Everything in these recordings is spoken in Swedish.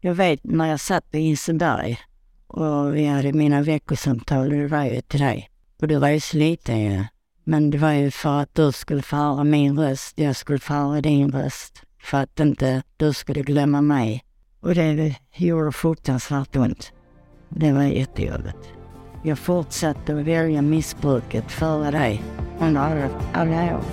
Jag vet när jag satt på Hinseberg och vi hade mina veckosamtal, det var ju till dig. Och du var ju så liten ju. Men det var ju för att du skulle få höra min röst, jag skulle få höra din röst. För att inte du skulle glömma mig. Och det gjorde fruktansvärt ont. Det var jättejobbigt. Jag fortsatte att välja missbruket före dig under alla år.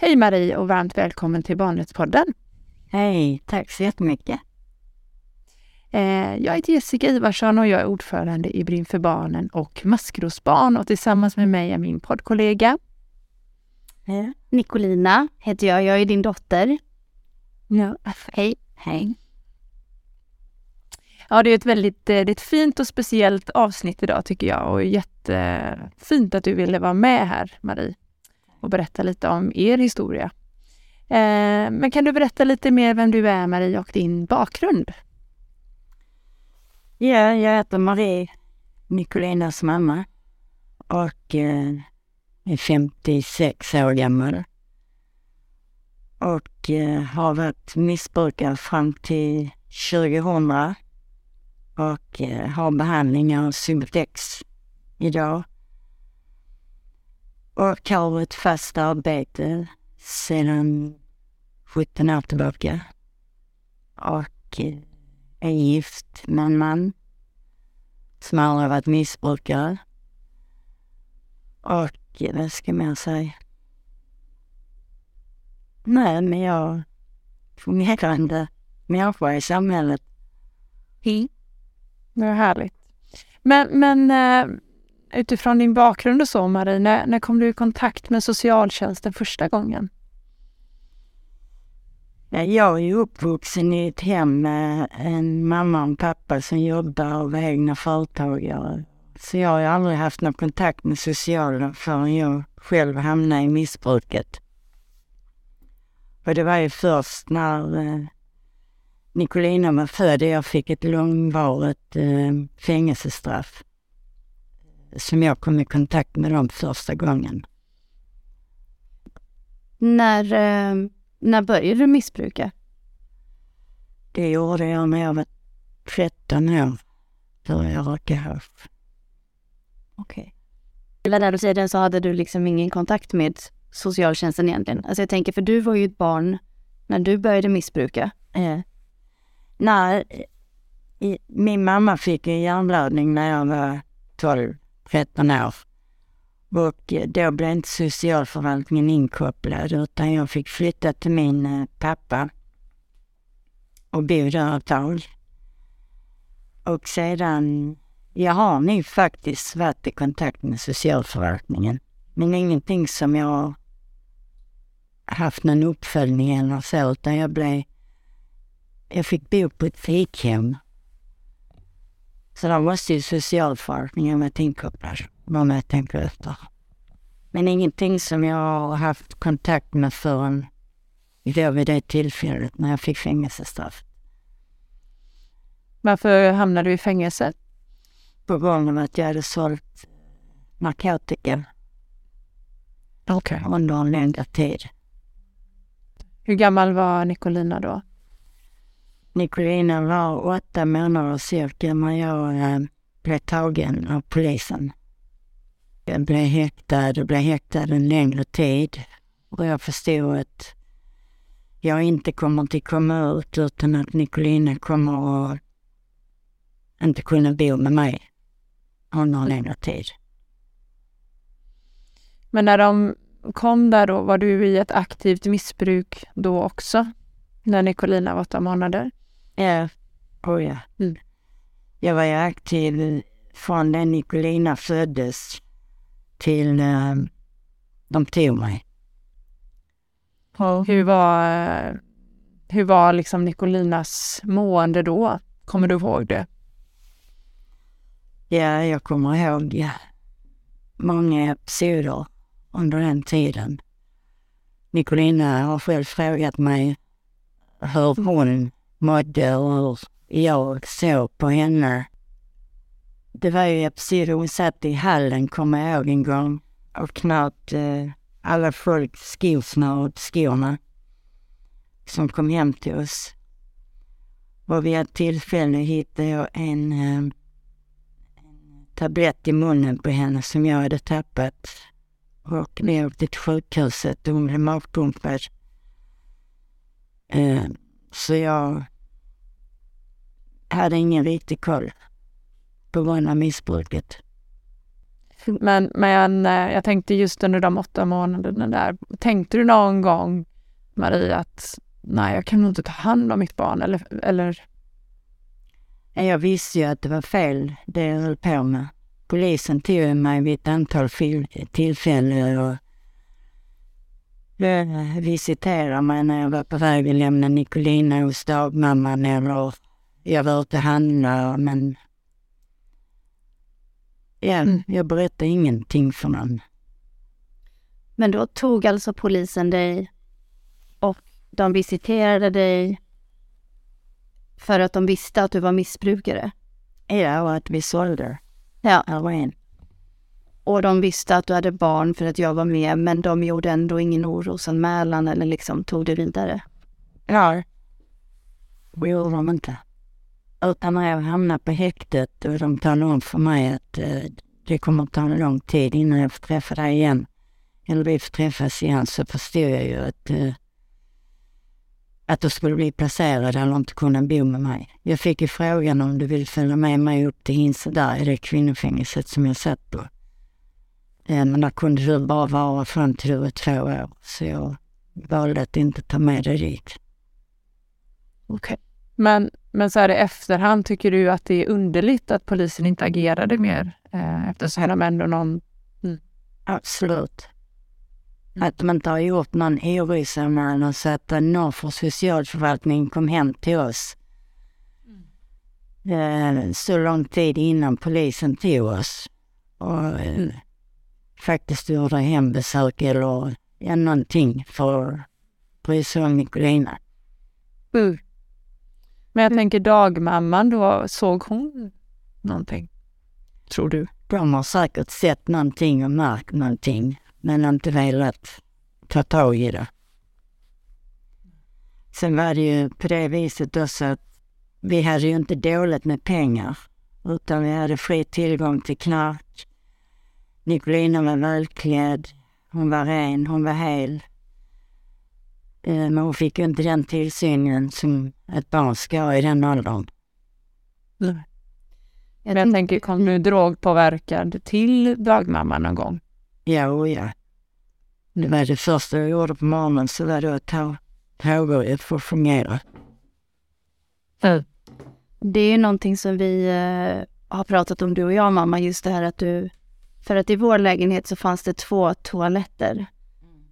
Hej Marie och varmt välkommen till Barnrättspodden. Hej, tack så jättemycket. Eh, jag heter Jessica Ivarsson och jag är ordförande i Brinn för barnen och Maskrosbarn och tillsammans med mig är min poddkollega. Ja. Nicolina heter jag, jag är din dotter. Ja. Hej. Hej. Ja, det är ett väldigt det är ett fint och speciellt avsnitt idag tycker jag och jättefint att du ville vara med här Marie och berätta lite om er historia. Eh, men kan du berätta lite mer vem du är Marie och din bakgrund? Ja, jag heter Marie, Nicolinas mamma och eh, är 56 år gammal. Och eh, har varit missbrukare fram till 2000 och eh, har behandling av Symptex idag och har ett fast arbete sedan 17 år tillbaka. Och eh, är gift med en man som aldrig varit missbrukare. Och eh, vad ska man säga? Nej, men jag fungerande människa i samhället. Mm. Det är härligt. Men, men äh utifrån din bakgrund och så Marie, när, när kom du i kontakt med socialtjänsten första gången? Jag är uppvuxen i ett hem med en mamma och en pappa som jobbar och var egna företagare. Så jag har aldrig haft någon kontakt med socialen förrän jag själv hamnade i missbruket. Och det var ju först när eh, Nicolina var född och jag fick ett långvarigt eh, fängelsestraff som jag kom i kontakt med dem första gången. När, eh, när började du missbruka? Det gjorde jag när jag var 13 år. Började jag röka hasch. Okej. Okay. Hela den tiden så hade du liksom ingen kontakt med socialtjänsten egentligen? Alltså jag tänker, för du var ju ett barn när du började missbruka. Eh. Nej, min mamma fick en hjärnblödning när jag var 12. 13 år. Och eh, då blev inte socialförvaltningen inkopplad utan jag fick flytta till min eh, pappa och bo där ett tag. Och sedan, jag har nog faktiskt varit i kontakt med socialförvaltningen. Men ingenting som jag har haft någon uppföljning eller så, utan jag blev... Jag fick bo på ett fikhem så då måste ju socialförvaltningen vara inkopplad om jag tänker efter. Men ingenting som jag har haft kontakt med förrän då vid det tillfället när jag fick fängelsestraff. Varför hamnade du i fängelse? På grund av att jag hade sålt narkotika. Okay. Under en längre tid. Hur gammal var Nicolina då? Nicolina var åtta månader cirka när jag äh, blev tagen av polisen. Jag blev häktad och blev häktad en längre tid. Och jag förstod att jag inte kommer att komma ut utan att Nicolina kommer att inte kunna bo med mig under en längre tid. Men när de kom där då, var du i ett aktivt missbruk då också? När Nicolina var åtta månader? Ja, oh ja. Mm. Jag var ju aktiv från den Nicolina föddes till uh, de tog mig. Och hur var, hur var liksom Nicolinas mående då? Kommer du ihåg det? Ja, jag kommer ihåg ja. många episoder under den tiden. Nicolina har själv frågat mig hur hon mådde och hur jag såg på henne. Det var ju episod hon satt i hallen, kommer jag ihåg en gång, och knöt eh, alla folk skosnör åt skorna som kom hem till oss. Och vid ett tillfälle hittade jag en, eh, en tablett i munnen på henne som jag hade tappat. Och när jag åkte till sjukhuset och hon blev magpumpad. Eh, så jag hade ingen riktig koll på grund av missbruket. Men, men eh, jag tänkte just under de åtta månaderna där, tänkte du någon gång, Marie, att nej, jag kan nog inte ta hand om mitt barn eller, eller? Jag visste ju att det var fel det jag höll på med. Polisen tog mig vid ett antal tillfällen och visiterade mig när jag var på väg att lämna Nicolina hos dagmamman eller jag var ute och handlade men ja, mm. jag berättade ingenting för någon. Men då tog alltså polisen dig och de visiterade dig för att de visste att du var missbrukare? Ja, och att vi sålde ja. heroin. Och de visste att du hade barn för att jag var med, men de gjorde ändå ingen orosanmälan eller liksom tog det vidare? Ja, det gjorde de inte. Utan när jag hamnade på häktet och de talade om för mig att eh, det kommer att ta en lång tid innan jag får träffa dig igen, eller vi får träffas igen, så förstod jag ju att eh, att du skulle bli placerad eller inte kunna bo med mig. Jag fick ju frågan om du vill följa med mig upp till Hinseberg, det kvinnofängelset som jag satt på. Eh, men där kunde du bara vara fram till du var två år, så jag valde att inte ta med dig dit. Okej. Okay. Men, men så här i efterhand, tycker du att det är underligt att polisen inte agerade mer? Eh, eftersom de ändå någon... Mm. Absolut. Att de inte har gjort någon orosanmälan så att någon från socialförvaltningen kom hem till oss. Mm. Eh, så lång tid innan polisen tog oss. Och eh, mm. Faktiskt gjorde hembesök eller ja, någonting för att bry sig om Nicolina. Mm. Men jag tänker dagmamman då, såg hon någonting? Tror du? De har säkert sett någonting och märkt någonting men inte velat ta tag i det. Sen var det ju på det viset också att vi hade ju inte dåligt med pengar utan vi hade fri tillgång till knark. Nicolina var välklädd, hon var ren, hon var hel. Eh, men hon fick ju inte den tillsynen som ett barn ska ha i den åldern. Nej. Jag, jag tänker, kom du drogpåverkad till dagmamman någon gång? Ja, och ja. Det var det första jag gjorde på morgonen, så var det att ta påbörjat för att fungera. Mm. Det är ju någonting som vi eh, har pratat om, du och jag mamma, just det här att du... För att i vår lägenhet så fanns det två toaletter.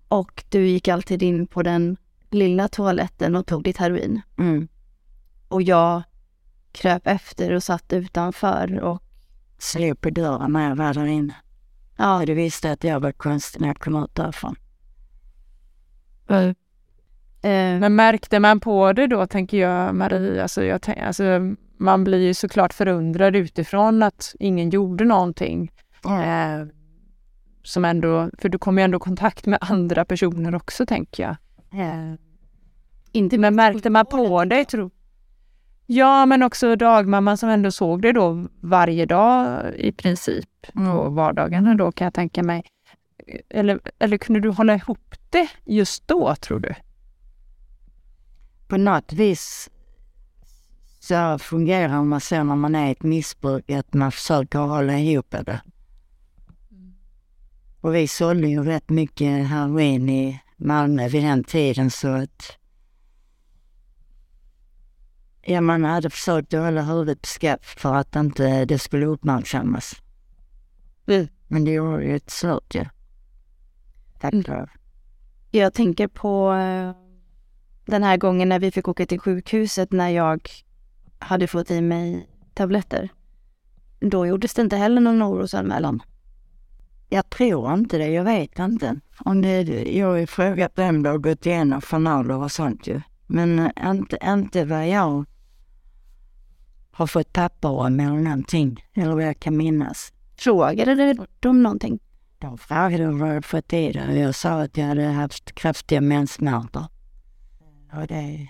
Och du gick alltid in på den lilla toaletten och tog ditt heroin. Mm. Och jag kröp efter och satt utanför och... Slog på dörren när jag var där inne. Ja, du visste att jag var konstig när jag kom ut därifrån. Mm. Men märkte man på det då, tänker jag, Marie? Alltså, jag, alltså, man blir ju såklart förundrad utifrån att ingen gjorde någonting. Mm. Eh, som ändå, för du kommer ju ändå i kontakt med andra personer också, tänker jag. Mm. Inte men märkte man på det, tror Ja, men också dagmamman som ändå såg det då varje dag i princip. Mm. På vardagarna då kan jag tänka mig. Eller, eller kunde du hålla ihop det just då, tror du? På något vis så fungerar man så när man är i ett missbruk att man försöker hålla ihop det. Och vi sålde ju rätt mycket heroin i Malmö vid den tiden så att Ja, man hade försökt hålla huvudet på skaft för att inte det skulle uppmärksammas. Mm. Men det gjorde ju ett slut ja. Tack mm. Jag tänker på eh, den här gången när vi fick åka till sjukhuset när jag hade fått i mig tabletter. Då gjordes det inte heller någon orosanmälan. Jag tror inte det, jag vet inte. Om det, jag har ju frågat dem det har gått igenom journaler och sånt ju. Men eh, inte, inte vad jag har fått papper om eller någonting, eller vad jag kan minnas. Frågade de någonting? De frågade vad jag fått i det och jag sa att jag hade haft kraftiga menssmärtor. Och det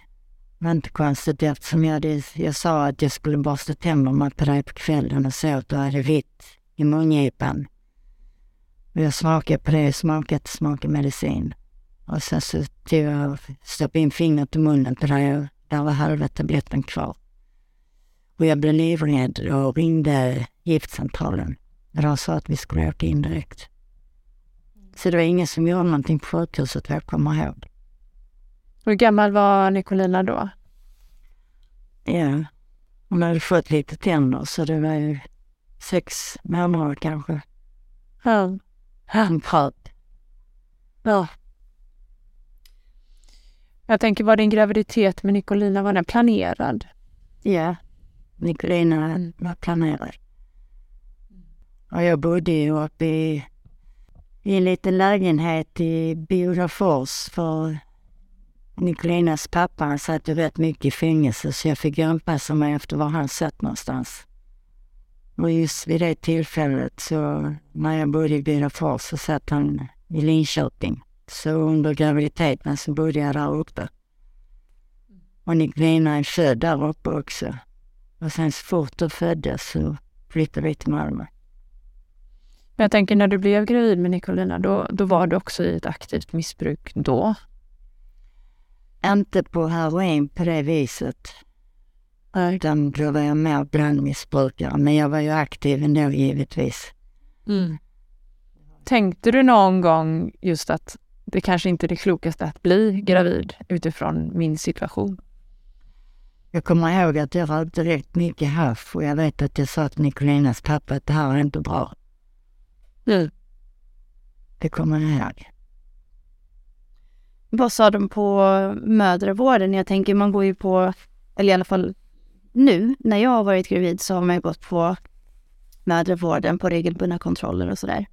var inte konstigt eftersom jag, hade, jag sa att jag skulle borsta tänderna på dig på kvällen och så att du hade vitt i mungipan. Jag smakade på det, smakade att smaka medicin. Och sen så tog jag stoppade in fingret i munnen på och där var halva tabletten kvar. Och jag blev livrädd och ringde giftcentralen. De sa att vi skulle åka in direkt. Så det var ingen som gjorde någonting på sjukhuset vad jag kommer ihåg. Hur gammal var Nicolina då? Ja, hon hade fått lite tänder så det var ju sex månader kanske. Ja. Han pröt. ja. Jag tänker, var din graviditet med Nicolina, var den planerad? Ja, Nicolina var planerad. Och jag bodde ju uppe i, i en liten lägenhet i Bodafors för Nicolinas pappa han satt ju rätt mycket i fängelse så jag fick anpassa mig efter var han satt någonstans. Och just vid det tillfället så när jag bodde i Bodafors så satt han i Linköping. Så under graviditeten så bodde jag där uppe. Och Nicolina är född där uppe också. Och sen så fort du föddes så flyttade vi till Malmö. Men jag tänker när du blev gravid med Nicolina, då, då var du också i ett aktivt missbruk då? Inte på heroin på det viset. Utan då var jag mer blandmissbrukare. Men jag var ju aktiv ändå givetvis. Mm. Tänkte du någon gång just att det kanske inte är det klokaste att bli gravid utifrån min situation? Jag kommer ihåg att jag rökte rätt mycket hasch och jag vet att jag sa till Nicolinas pappa att det här är inte bra. Mm. Det kommer jag ihåg. Vad sa de på mödravården? Jag tänker man går ju på, eller i alla fall nu när jag har varit gravid så har man gått på mödravården på regelbundna kontroller och sådär.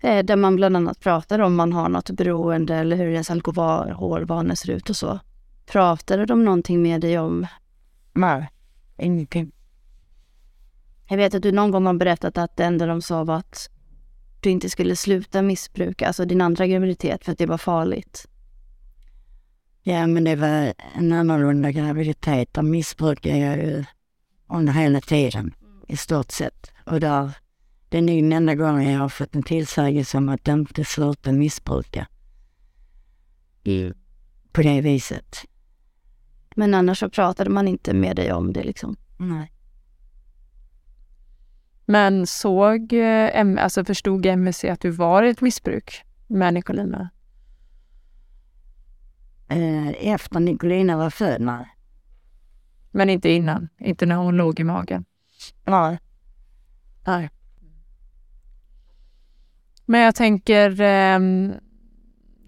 Eh, Där man bland annat pratar om man har något beroende eller hur ens alkoholvanor ser ut och så. Pratade de någonting med dig om? Nej, ingenting. Jag vet att du någon gång har berättat att det enda de sa var att du inte skulle sluta missbruka, alltså din andra graviditet, för att det var farligt. Ja, men det var en annorlunda graviditet. Där missbrukade jag ju under hela tiden, i stort sett. Och där, det är nog den enda gången jag har fått en tillsägelse om att inte sluta missbruka. På det viset. Men annars så pratade man inte med dig om det liksom. Nej. Men såg, eh, alltså förstod MSC att du var i ett missbruk med Nicolina? Eh, Efter Nicolina var född, nej. Men inte innan, inte när hon låg i magen? Nej. Nej. Men jag tänker, ehm,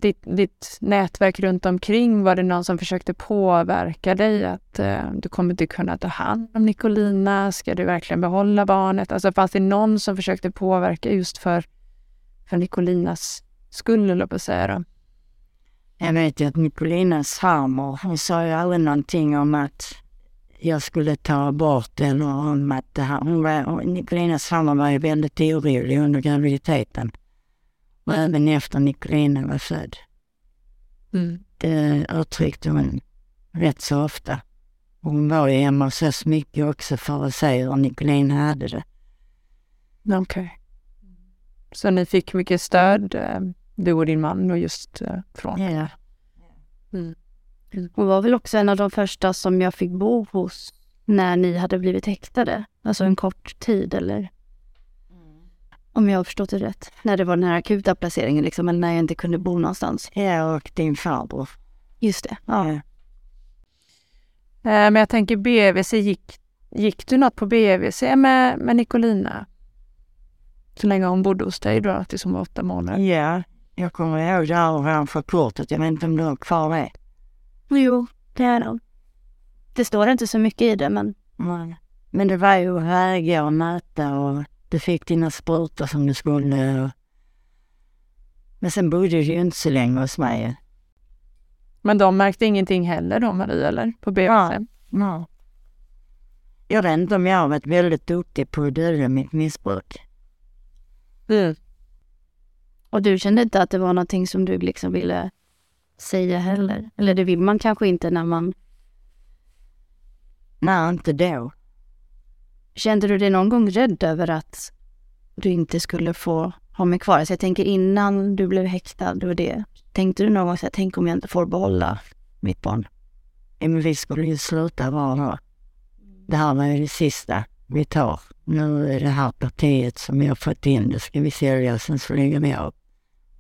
ditt, ditt nätverk runt omkring, var det någon som försökte påverka dig att eh, du kommer inte kunna ta hand om Nicolina? Ska du verkligen behålla barnet? Alltså fanns det någon som försökte påverka just för, för Nicolinas skull, eller på att säga då? Jag vet ju att Nicolinas farmor, hon sa ju aldrig någonting om att jag skulle ta abort eller om att det här. Hon var, Nicolinas farmor var ju väldigt orolig under graviditeten. Och även efter Nicolina var född. Det uttryckte hon rätt så ofta. Hon var ju hemma hos oss mycket också för att se hur Nicolina hade det. Okej. Så ni fick mycket stöd, eh, du och din man, och just eh, från? Ja. Hon var väl också en av de första som jag fick bo hos när ni hade blivit häktade. Alltså en kort tid eller? Om jag har förstått det rätt. När det var den här akuta placeringen liksom, eller när jag inte kunde bo någonstans. Ja, och din farbror. Just det. Ja. Eh, Men jag tänker BVC, gick, gick du något på BVC med, med Nicolina? Så länge hon bodde hos dig då, tills hon var åtta månader? Ja, jag kommer ihåg det här ovanför kortet. Jag vet inte om du har kvar det. Jo, det är nog. Det står inte så mycket i det, men Men, men det var ju väga och mäta och Du fick dina sprutor som du skulle. Men sen bodde du ju inte så länge hos mig. Men de märkte ingenting heller då, Marie, eller? På BVC? Ja. Ja. Jag vet inte om jag har varit väldigt duktig på att dölja mitt missbruk. Mm. Och du kände inte att det var någonting som du liksom ville säga heller? Eller det vill man kanske inte när man... Nej, inte då. Kände du dig någon gång rädd över att du inte skulle få ha mig kvar? Så jag tänker innan du blev häktad och det. Tänkte du någon gång så här, tänk om jag inte får behålla mitt barn? Men vi skulle ju sluta vara då. Det här var ju det sista vi tar. Nu är det här partiet som har fått in, det ska vi sälja och sen så lägger vi av.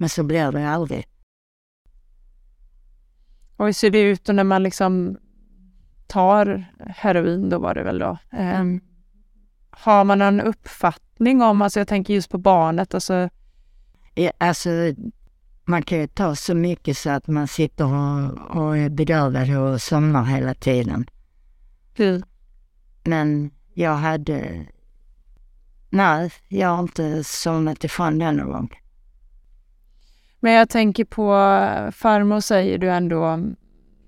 Men så blir det aldrig. Och hur ser det ut när man liksom tar heroin, då var det väl då? Eh, har man en uppfattning om, alltså jag tänker just på barnet, alltså Ja, alltså, man kan ju ta så mycket så att man sitter och, och är bedövad och somnar hela tiden. hur, Men jag hade... Nej, jag har inte somnat ifrån den någon gång. Men jag tänker på farmor säger du ändå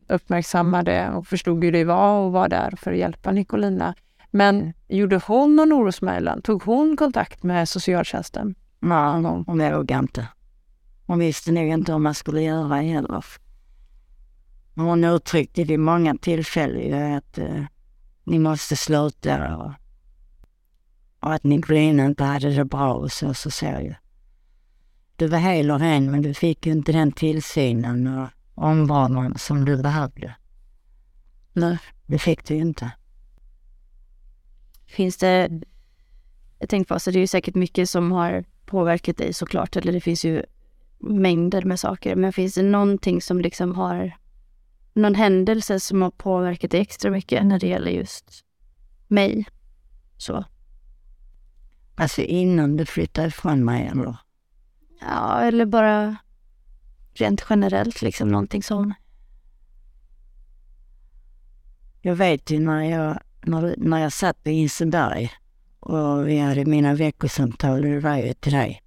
uppmärksammade och förstod hur det var och var där för att hjälpa Nicolina. Men gjorde hon någon orosmejlan? Tog hon kontakt med socialtjänsten? Nej, hon vågade inte. Hon visste nog inte hur man skulle göra heller. Hon uttryckte vid många tillfällen att eh, ni måste sluta och, och att Nicolina inte hade det bra och så, så sa jag. Du var hel och ren men du fick ju inte den tillsynen och omvårdnaden som du behövde. Nej, det fick du ju inte. Finns det... Jag tänkte på, så det är ju säkert mycket som har påverkat dig såklart, eller det finns ju mängder med saker. Men finns det någonting som liksom har... Någon händelse som har påverkat dig extra mycket när det gäller just mig? Så. Alltså innan du flyttade ifrån mig eller? Ja, eller bara rent generellt liksom någonting som... Jag vet ju när jag, när, när jag satt på Inseberg och vi hade mina veckosamtal, det var ju till dig.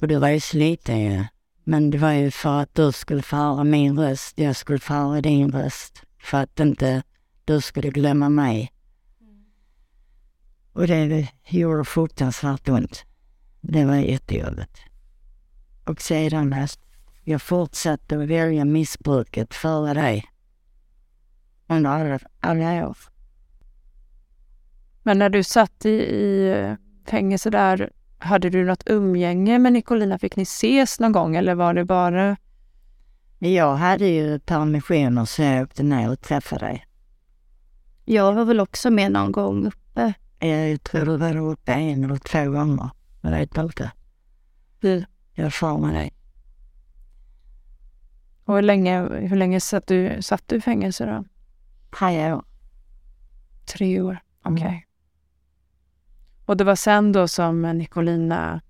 Och du var ju sliten ju. Men det var ju för att du skulle få höra min röst, jag skulle få höra din röst. För att inte du skulle glömma mig. Och det gjorde fruktansvärt ont. Det var jättejobbigt. Och sedan att jag fortsatte att välja missbruket före dig. Under alla, alla år. Men när du satt i, i fängelse där, hade du något umgänge med Nicolina? Fick ni ses någon gång eller var det bara... Jag hade ju permissioner så jag åkte ner och träffade dig. Jag var väl också med någon gång uppe. Jag tror du var uppe en eller två gånger. Jag vet inte. Hur? Jag med dig. Och hur länge, hur länge satt, du, satt du i fängelse då? Tre år. Tre år. Okej. Mm. Och det var sen då som Nicolina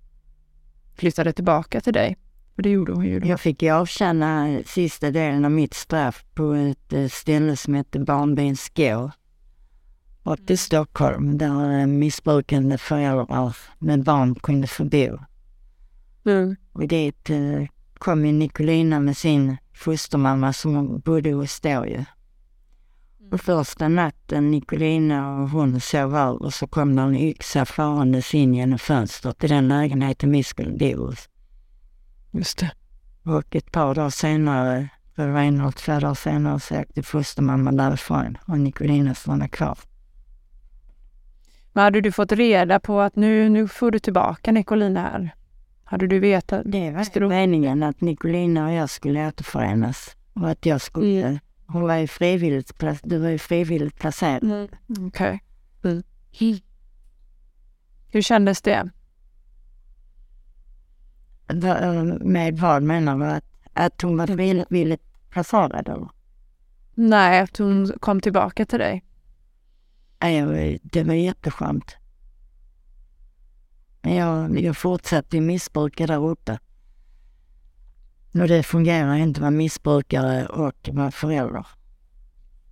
flyttade tillbaka till dig? För det gjorde hon ju då. Jag fick ju avtjäna sista delen av mitt straff på ett eh, ställe som hette Barnbyn Skå. Och i Stockholm där eh, missbrukande föräldrar med barn kunde få bo. Mm. Och dit eh, kom ju Nicolina med sin fostermamma som bodde hos då ju. Och första natten Nicolina och hon sov över så kom det en yxa farandes in genom fönstret till den lägenheten vi skulle bo hos. Just det. Och ett par dagar senare, för det var en eller två dagar senare, så åkte fostermamman därifrån och Nicolina stannade kvar. Men hade du fått reda på att nu, nu får du tillbaka Nicolina här? Hade du vetat? Det var du? meningen att Nicolina och jag skulle återförenas. Och att jag skulle... Mm. Hon var ju frivilligt, du var ju frivilligt placerad. Mm. Okej. Hur kändes det? Va- Med vad menar du? Att, att hon var frivilligt placerad eller? Nej, att hon kom tillbaka till dig. Det var jätteskönt. Jag, jag fortsatte missbruka där uppe. Och det fungerar inte att vara missbrukare och vara förälder.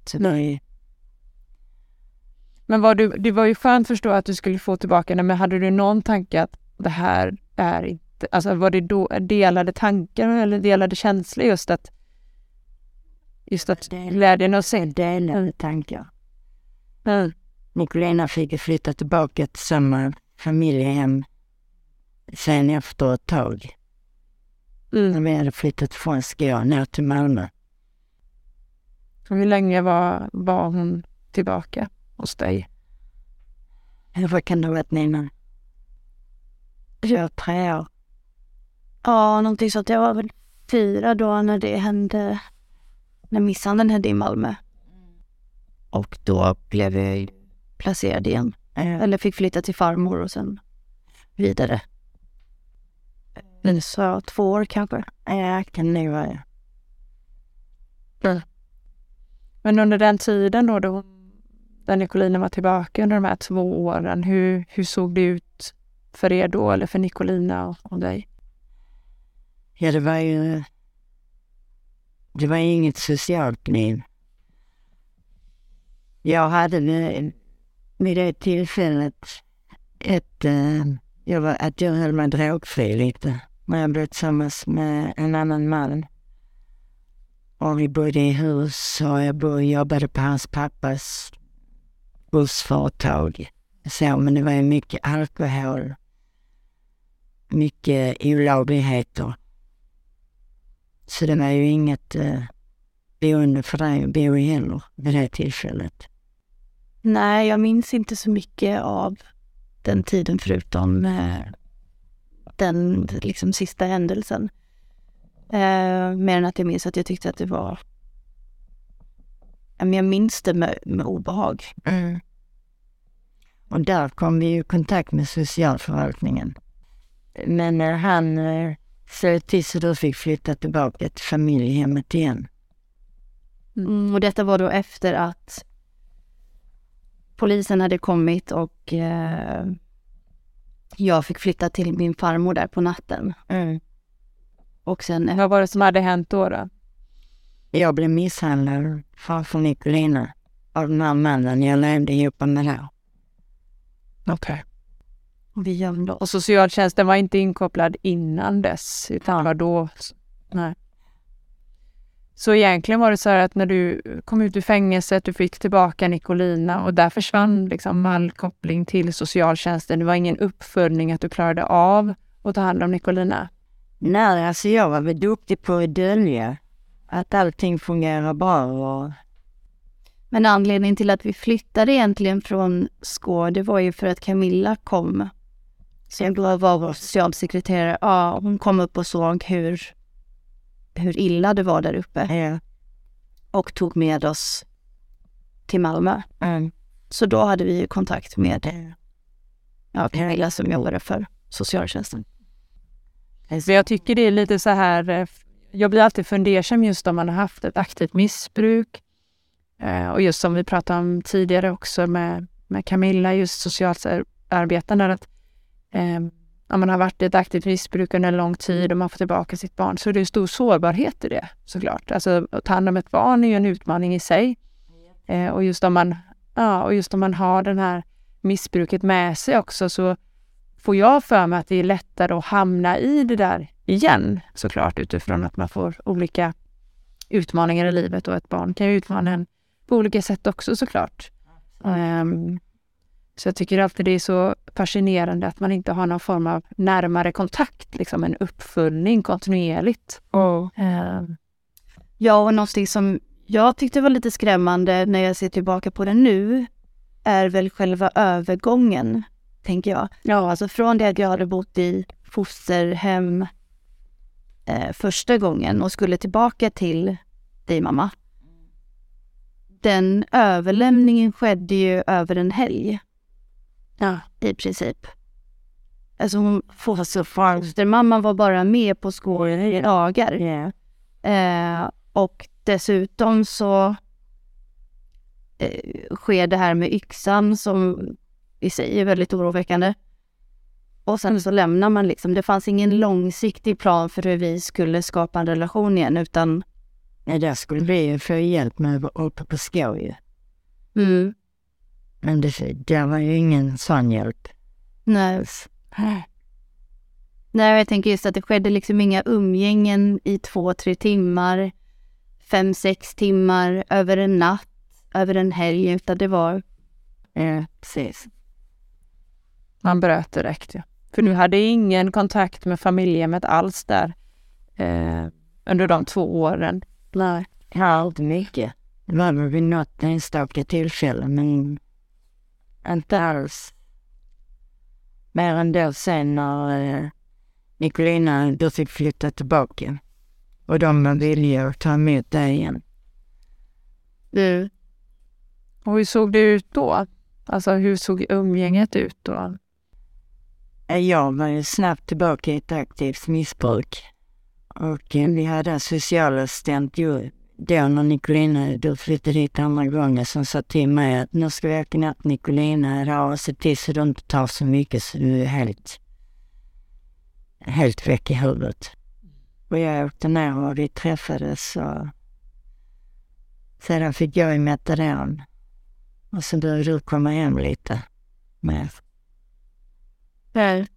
Så det är, Men var du, det var ju skönt förstå att du skulle få tillbaka henne, men hade du någon tanke att det här är inte, alltså var det då delade tankar eller delade känslor just att just att glädjen att se delade tankar. Mm. Nicolina fick flytta tillbaka till samma familjehem sen efter ett tag. Mm. När vi hade flyttat från Skåne ner till Malmö. Hur länge var, var hon tillbaka hos dig? Vad kan det ha varit Nina? Två, tre år. Ja, någonting så att jag var väl fyra då när det hände, när misshandeln hände i Malmö. Och då blev jag placerad igen. Eh, Eller fick flytta till farmor och sen vidare. Så två år kanske. Ja, kan det vara. Men under den tiden då, då där Nicolina var tillbaka under de här två åren, hur, hur såg det ut för er då, eller för Nicolina och, och dig? Ja, det var ju... Det var inget socialt liv. Jag hade vid, det tillfället ett... Eh, jag var, att jag höll mig drogfri lite. Men jag blev tillsammans med en annan man. Och vi bodde i hus och jag bodde, jobbade på hans pappas bussföretag. Så, men det var ju mycket alkohol. Mycket olagligheter. Så det var ju inget eh, boende för dig att bo i heller vid det tillfället. Nej, jag minns inte så mycket av den tiden förutom eh, den liksom sista händelsen. Eh, mer än att jag minns att jag tyckte att det var... Jag minns det med, med obehag. Mm. Och där kom vi i kontakt med socialförvaltningen. Men när han eh, till så du fick flytta tillbaka till familjehemmet igen. Mm, och detta var då efter att polisen hade kommit och eh, jag fick flytta till min farmor där på natten. Mm. Och sen Vad var det som hade hänt då? då? Jag blev misshandlad framför Nicolina av den här mannen jag levde ihop med då. Okej. vi gömde oss. Och socialtjänsten var inte inkopplad innan dess, utan var då? Nej. Så egentligen var det så här att när du kom ut ur fängelset, du fick tillbaka Nicolina och där försvann liksom all koppling till socialtjänsten. Det var ingen uppföljning att du klarade av att ta hand om Nicolina. Nej, alltså jag var väl duktig på att dölja att allting fungerar bra och Men anledningen till att vi flyttade egentligen från Skå, det var ju för att Camilla kom. Som då var vår socialsekreterare. Ja, hon kom upp och såg hur, hur illa det var där uppe ja. och tog med oss till Malmö. Mm. Så då hade vi ju kontakt med ja, Camilla som jobbade för socialtjänsten. Så jag tycker det är lite så här, eh, jag blir alltid fundersam just om man har haft ett aktivt missbruk. Eh, Och just som vi pratade om tidigare också med, med Camilla, just socialarbetarna, att eh, om man har varit i ett aktivt missbruk under en lång tid och man får tillbaka sitt barn så är det en stor sårbarhet i det såklart. Alltså att ta hand om ett barn är ju en utmaning i sig. Eh, och, just om man, ja, och just om man har den här missbruket med sig också så får jag för mig att det är lättare att hamna i det där igen såklart utifrån att man får olika utmaningar i livet och ett barn kan ju utmana en på olika sätt också såklart. Ehm, så jag tycker alltid det är så fascinerande att man inte har någon form av närmare kontakt, liksom en uppföljning kontinuerligt. Ehm, Ja, och någonting som jag tyckte var lite skrämmande när jag ser tillbaka på det nu är väl själva övergången, tänker jag. ja, Alltså från det att jag hade bott i fosterhem eh, första gången och skulle tillbaka till dig mamma. Den överlämningen skedde ju över en helg ja, i princip. Alltså hon, fostermamman var bara med på skolan i dagar. Ja. Eh, och dessutom så eh, sker det här med yxan som i sig är väldigt oroväckande. Och sen så lämnar man liksom, det fanns ingen långsiktig plan för hur vi skulle skapa en relation igen utan Ja, där skulle ju få hjälp med uppe på Skå ju. mm, Men det, det var ju ingen sån hjälp. Nej. Nej, jag tänker just att det skedde liksom inga umgängen i två, tre timmar, fem, sex timmar över en natt, över en helg, utan det var... Ja, precis. Man bröt direkt ja. För du hade ingen kontakt med familjehemmet alls där eh, under de två åren. Nej. Ja, inte mycket. Det var väl vid något enstaka tillfälle, men inte alls. Mer än då sen när eh, Nicolina, du fick flytta tillbaka. Och de var villiga att ta emot dig igen. Du, Och hur såg det ut då? Alltså hur såg umgänget ut då? Eh, Jag var ju snabbt tillbaka i ett aktivt missbruk. Och eh, vi hade en socialassistent ju då när Nicolina, du flyttade hit andra gången, som sa till mig att nu ska vi åka ner till Nicolina idag och se till så du inte tar så mycket så du är helt, helt väck i huvudet. Och jag åkte ner och vi träffades och sedan fick jag i metadon. Och så började du komma hem lite mer. där.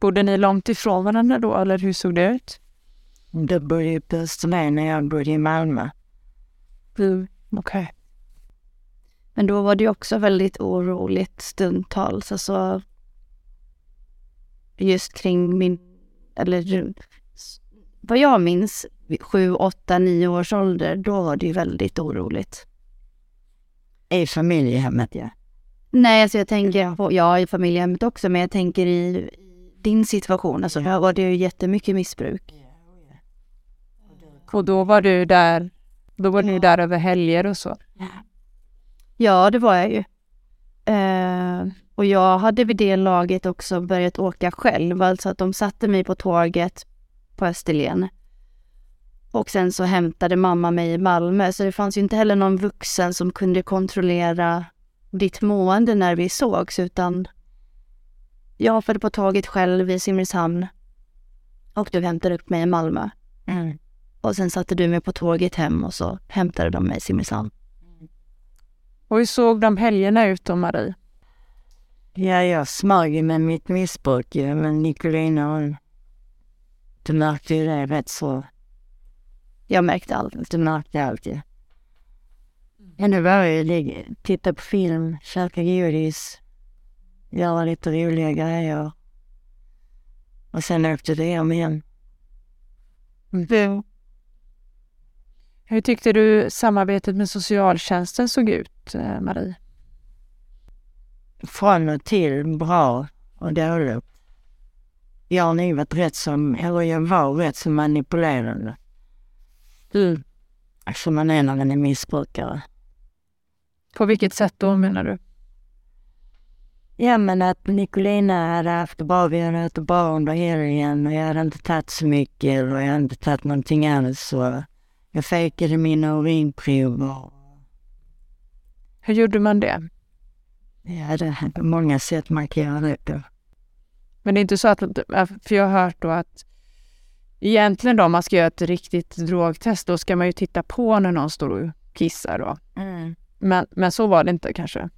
Bodde ni långt ifrån varandra då eller hur såg det ut? Bodde ju på Österlen och jag bodde i Malmö. Mm. Okej. Men då var det också väldigt oroligt stundtals. Alltså just kring min, eller vad jag minns, sju, åtta, nio års ålder, då var det ju väldigt oroligt. I familjehemmet, ja. Nej, alltså jag tänker på, ja i familjehemmet också, men jag tänker i din situation, alltså här var det ju jättemycket missbruk. Och då var du där, då var du där över helger och så? Ja, det var jag ju. Eh, och jag hade vid det laget också börjat åka själv, alltså att de satte mig på tåget på Österlen. Och sen så hämtade mamma mig i Malmö, så det fanns ju inte heller någon vuxen som kunde kontrollera ditt mående när vi sågs, utan jag hoppade på tåget själv i Simrishamn och du hämtade upp mig i Malmö. Mm. Och sen satte du mig på tåget hem och så hämtade de mig i Simrishamn. Och hur såg de helgerna ut då Marie? Ja, jag smög med mitt missbruk ju, men Nicolina hon... Du märkte ju det rätt så. Jag märkte allt. Du märkte allt ju. Men det var ju titta på film, käka godis, göra lite roliga grejer. Och sen åkte du hem igen. Mm. Hur tyckte du samarbetet med socialtjänsten såg ut, eh, Marie? Från och till bra och dåligt. Jag har nog varit rätt som, eller jag var rätt så manipulerande. Mm. Som man är när man är missbrukare. På vilket sätt då menar du? Ja men att Nicolina hade haft det bra, vi hade haft det bra under helgen och jag hade inte tagit så mycket och jag hade inte tagit någonting alls. Så jag fejkade mina urinprover. Hur gjorde man det? Ja, det är många sätt man kan göra det på. Men det är inte så att, för jag har hört då att egentligen då om man ska göra ett riktigt drogtest, då ska man ju titta på när någon står och kissar då. Mm. Men, men så var det inte kanske.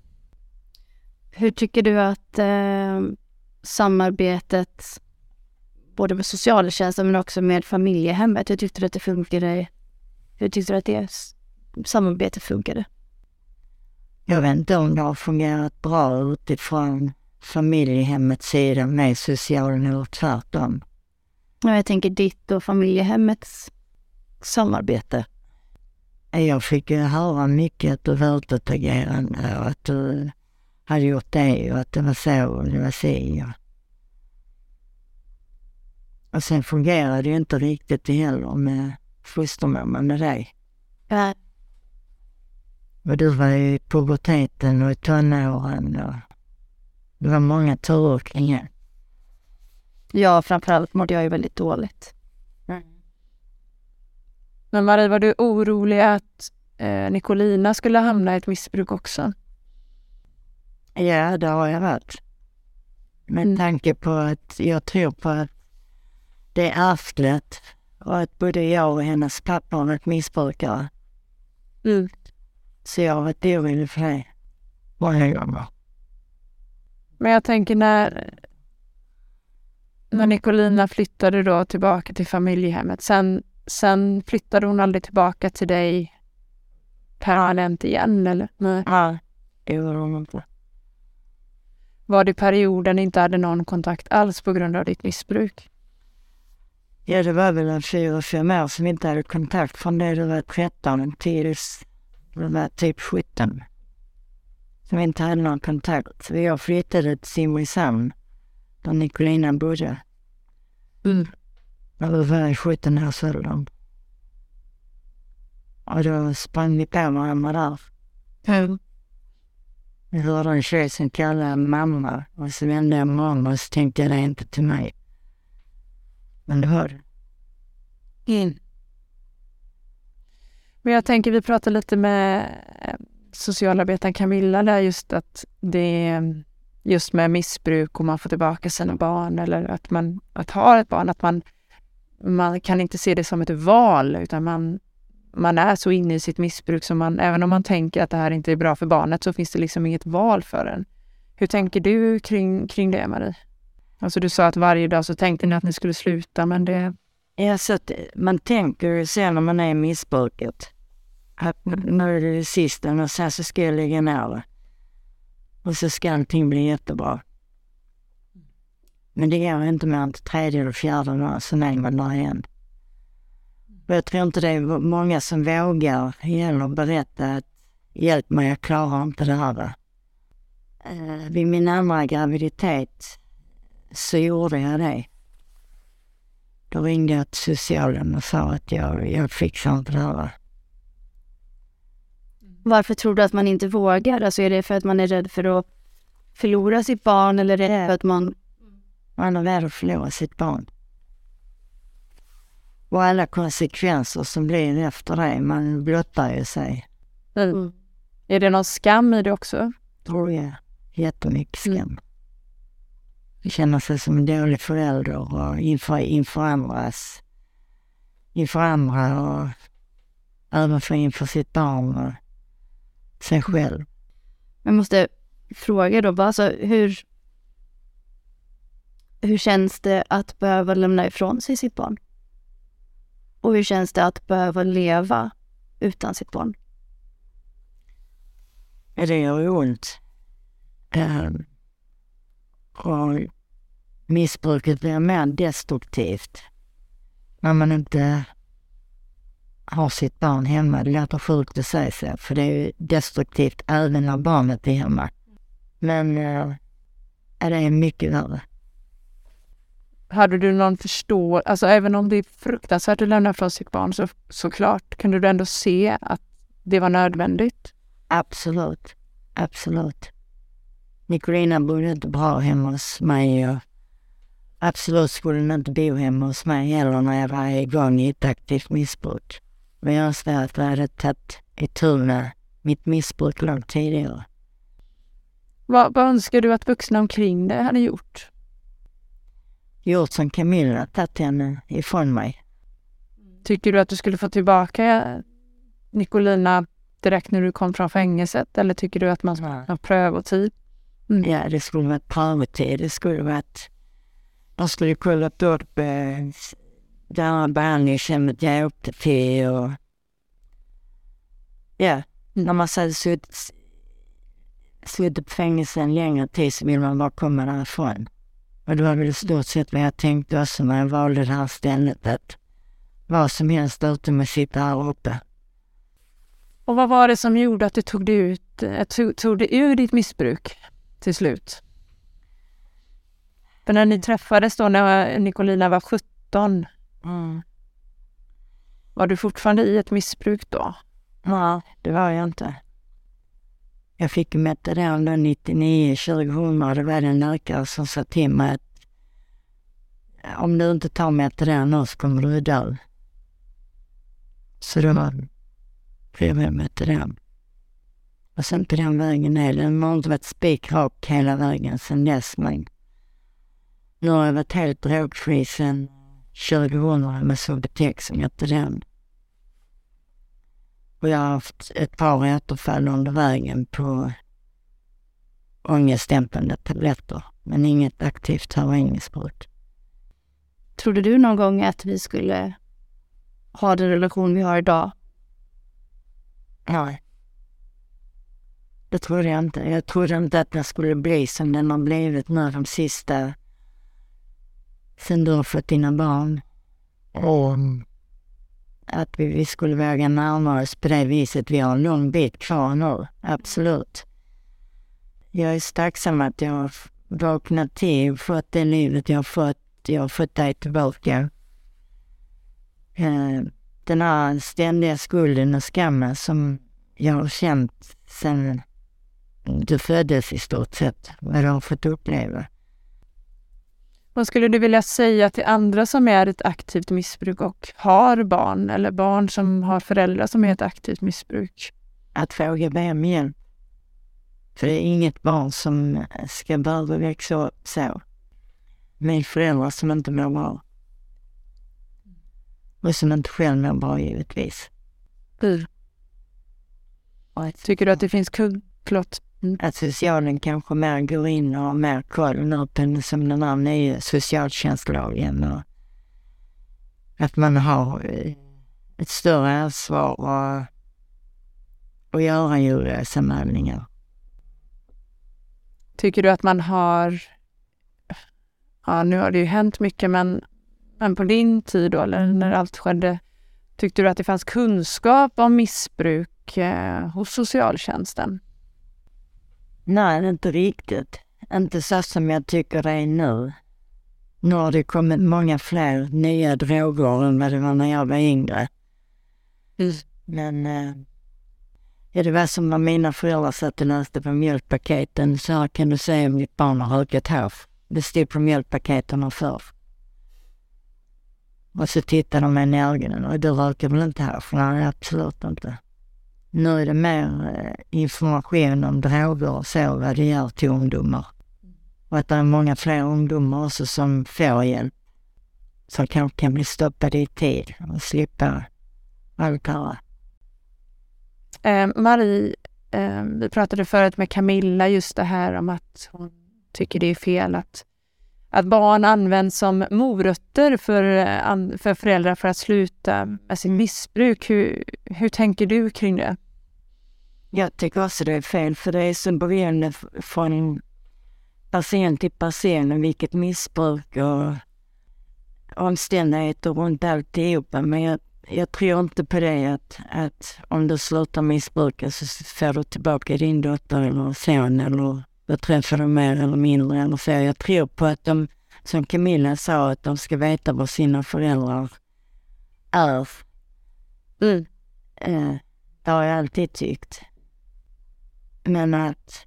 Hur tycker du att eh, samarbetet både med socialtjänsten men också med familjehemmet, hur tyckte du att det funkade? Hur tyckte du att det samarbetet funkade? Jag vet inte om det har fungerat bra utifrån familjehemmets sida med socialen eller tvärtom. Ja, Jag tänker ditt och familjehemmets samarbete. Jag fick ju höra mycket att du var utåtagerande och att du hade gjort det och att det var så och det var si. Och, sen fungerade det inte riktigt heller med fostermamma med dig. Ja, Och du var ju i puberteten och i tonåren och det var många turer kring det. ja framförallt mådde jag ju väldigt dåligt. Men Marie, var du orolig att eh, Nicolina skulle hamna i ett missbruk också? Ja, det har jag varit. Med Mm. tanke på att jag tror på att det är ärftligt och att både jag och hennes pappa har varit missbrukare. Mm. Så jag har varit orolig för det. Många gånger. Men jag tänker när, när Nicolina flyttade då tillbaka till familjehemmet, sen, sen flyttade hon aldrig tillbaka till dig permanent igen eller? Nej. Det gjorde hon inte. Var det perioden inte hade någon kontakt alls på grund av ditt missbruk? Ja, det var väl en fyra, fem år som vi inte hade kontakt från det du var 13 tills du var typ 17. Som vi inte hade någon kontakt. Så jag flyttade till Simrishamn där Nicolina bodde. Mm. Vi var i 17-årsåldern. Och då sprang vi på varandra där. Mm. Jag hörde en tjej som kallade mamma och så vände jag mig om och så tänkte jag det inte till mig. Men du hör. In. Men jag tänker, vi pratade lite med eh, socialarbetaren Camilla där just att det är just med missbruk och man får tillbaka sina barn eller att man att ha ett barn, att man, man kan inte se det som ett val utan man, man är så inne i sitt missbruk så man, även om man tänker att det här inte är bra för barnet så finns det liksom inget val för en. Hur tänker du kring, kring det Marie? Alltså du sa att varje dag så tänkte ni att ni skulle sluta men det... Ja, så att man tänker ju sen när man är i missbruket att nu är det det sista och sen så ska jag lägga ner det. Och så ska allting bli jättebra. Men det går inte mer än till tredje eller fjärde dagen, sen är man där igen. Och jag tror inte det är många som vågar heller berätta att hjälp mig, jag klarar inte det här. Eh, vid min andra graviditet så gjorde jag det. Då ringde jag till socialen och sa att jag, jag fixar inte det här. Varför tror du att man inte vågar? Alltså är det för att man är rädd för att förlora sitt barn eller är det för att man... Man är rädd att förlora sitt barn. Och alla konsekvenser som blir efter det. Man blottar ju sig, Mm. Är det någon skam i det också? tror jag. Jättemycket skam. Mm. Känner sig som en dålig förälder och inför, inför andras. Inför andra och även för inför sitt barn och sig själv. Jag måste fråga då bara, alltså, hur... Hur känns det att behöva lämna ifrån sig sitt barn? Och hur känns det att behöva leva utan sitt barn? Det gör ont. Um, och missbruket blir mer destruktivt när man inte har sitt barn hemma. Det låter sjukt att säga så, för det är ju destruktivt även när barnet är hemma. Men uh, ja, det är mycket värre. Hade du någon förståelse, alltså även om det är fruktansvärt att lämna från sitt barn så såklart, kunde du ändå se att det var nödvändigt? Absolut. Absolut. Nicolina bodde inte bra hemma hos mig och absolut skulle hon inte bo hemma hos mig heller när jag var igång i ett aktivt missbruk. Men jag önskar att jag hade tagit itu med mitt missbruk långt tidigare. Vad, vad önskar du att vuxna omkring dig hade gjort? Gjort som Camilla, tagit henne ifrån mig. Tycker du att du skulle få tillbaka Nicolina direkt när du kom från fängelset eller tycker du att man ska ha prövotid? Ja, det skulle varit prövotid. Det skulle varit... De skulle kollat upp eh, det här behandlingshemmet jag åkte till och... Ja, när man hade suttit, suttit på fängelse en längre tid så vill man bara komma därifrån. Och det var väl i stort sett vad jag tänkte också när jag valde det här stället. Att vad som helst utom att sitta här uppe. Och vad var det som gjorde att du tog dig, ut, eh, tog, tog dig ur ditt missbruk till slut? För när ni träffades då när Nicolina var 17, Mm. var du fortfarande i ett missbruk då? Nej, det var jag inte. Jag fick metadon då 99, 2000 och det var en läkare som sa till mig att om du inte tar metadon nu så kommer du dö. Så då blev jag metadon. Och sen på den vägen är det. Den har inte varit spikrak hela vägen sedan dess men nu har jag varit helt drogfri sedan 2000 med Subutex och metadon. Och jag har haft ett par återfall under vägen på ångestdämpande tabletter, men inget aktivt heroinmissbruk. Trodde du någon gång att vi skulle ha den relation vi har idag? Nej. Det trodde jag inte. Jag trodde inte att det skulle bli som den har blivit nu de sista... Sen du har fått dina barn. Och att vi, vi skulle våga närma oss på det viset. Vi har en lång bit kvar nu, absolut. Jag är så tacksam att jag har vaknat till och fått det livet jag har fått. Jag har fått dig tillbaka. Eh, den här ständiga skulden och skammen som jag har känt sen du föddes i stort sett, vad har fått uppleva. Vad skulle du vilja säga till andra som är ett aktivt missbruk och har barn eller barn som har föräldrar som är ett aktivt missbruk? Att våga be om hjälp. För det är inget barn som ska behöva växa upp så. Med föräldrar som inte mår bra. Och som inte själv mår bra givetvis. Mm. Tycker du att det finns kund... Mm. Att socialen kanske mer går in och har mer koll nu på som den här nya socialtjänstlagen och att man har eh, ett större ansvar och, och göra djurrättsanmälningar. Tycker du att man har... Ja, nu har det ju hänt mycket, men, men på din tid då, eller när allt skedde, tyckte du att det fanns kunskap om missbruk eh, hos socialtjänsten? Nej, inte riktigt. Inte så som jag tycker det är nu. Nu har det kommit många fler nya droger än vad det var när jag var yngre. Mm. Men eh, ja, det var som när mina föräldrar satt och läste på mjölkpaketen. Så här kan du se om ditt barn har rökat hasch. Det stod på mjölkpaketen förr. Och så tittade de mig i ögonen och du röker väl inte hasch? Nej, absolut inte. Nu är det mer eh, information om droger och så, vad det gör till ungdomar. Och att det är många fler ungdomar också som får hjälp. Som kanske kan bli stoppade i tid och slippa allt det här. Eh, Marie, eh, vi pratade förut med Camilla just det här om att hon tycker det är fel att, att barn används som morötter för, eh, för föräldrar för att sluta med sitt missbruk. Hur, hur tänker du kring det? Jag tycker också det är fel, för det är så beroende från person till person vilket missbruk och omständigheter runt alltihopa. Men jag, jag tror inte på det att, att om du slutar missbruka så får du tillbaka din dotter eller son eller då träffar du mer eller mindre eller så. Jag tror på att de, som Camilla sa, att de ska veta vad sina föräldrar är. Mm. Eh, det har jag alltid tyckt. Men att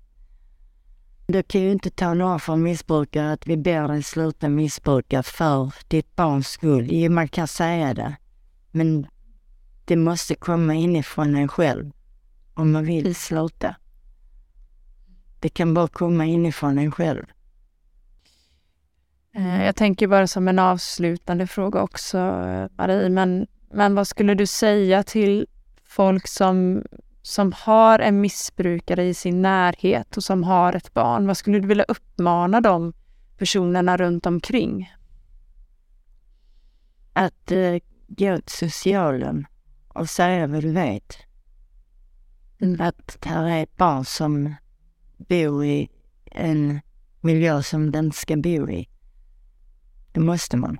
du kan ju inte tala om för missbrukare att vi ber dig sluta missbruka för ditt barns skull. Jo, man kan säga det. Men det måste komma inifrån en själv om man vill sluta. Det kan bara komma inifrån en själv. Eh, jag tänker bara som en avslutande fråga också, Marie, men, men vad skulle du säga till folk som som har en missbrukare i sin närhet och som har ett barn, vad skulle du vilja uppmana de personerna runt omkring? Att eh, gå till socialen och säga vad du vet. Att här är ett barn som bor i en miljö som den ska bo i. Det måste man.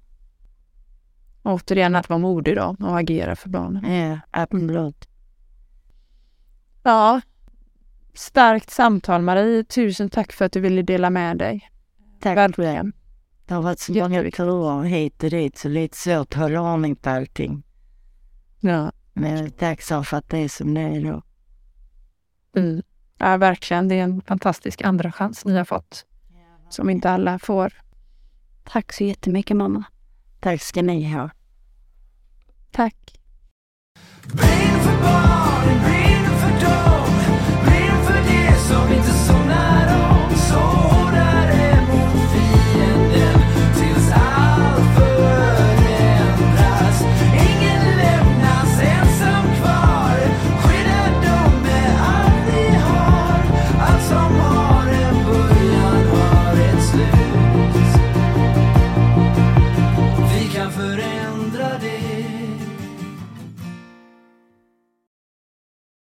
Återigen att vara modig då och agera för barnen. Ja, absolut. Ja, starkt samtal Marie. Tusen tack för att du ville dela med dig. Tack Verkligen. Det har varit så många turer hit och dit så lite svårt att hålla ordning på allting. Ja. Men jag är tacksam för att det är som det är då. Mm. Ja, verkligen. Det är en fantastisk andra chans ni har fått. Som inte alla får. Tack så jättemycket mamma. Tack ska ni ha. Tack. Brinn för barnen, brinn för dem. Brinn för de som inte somnar om.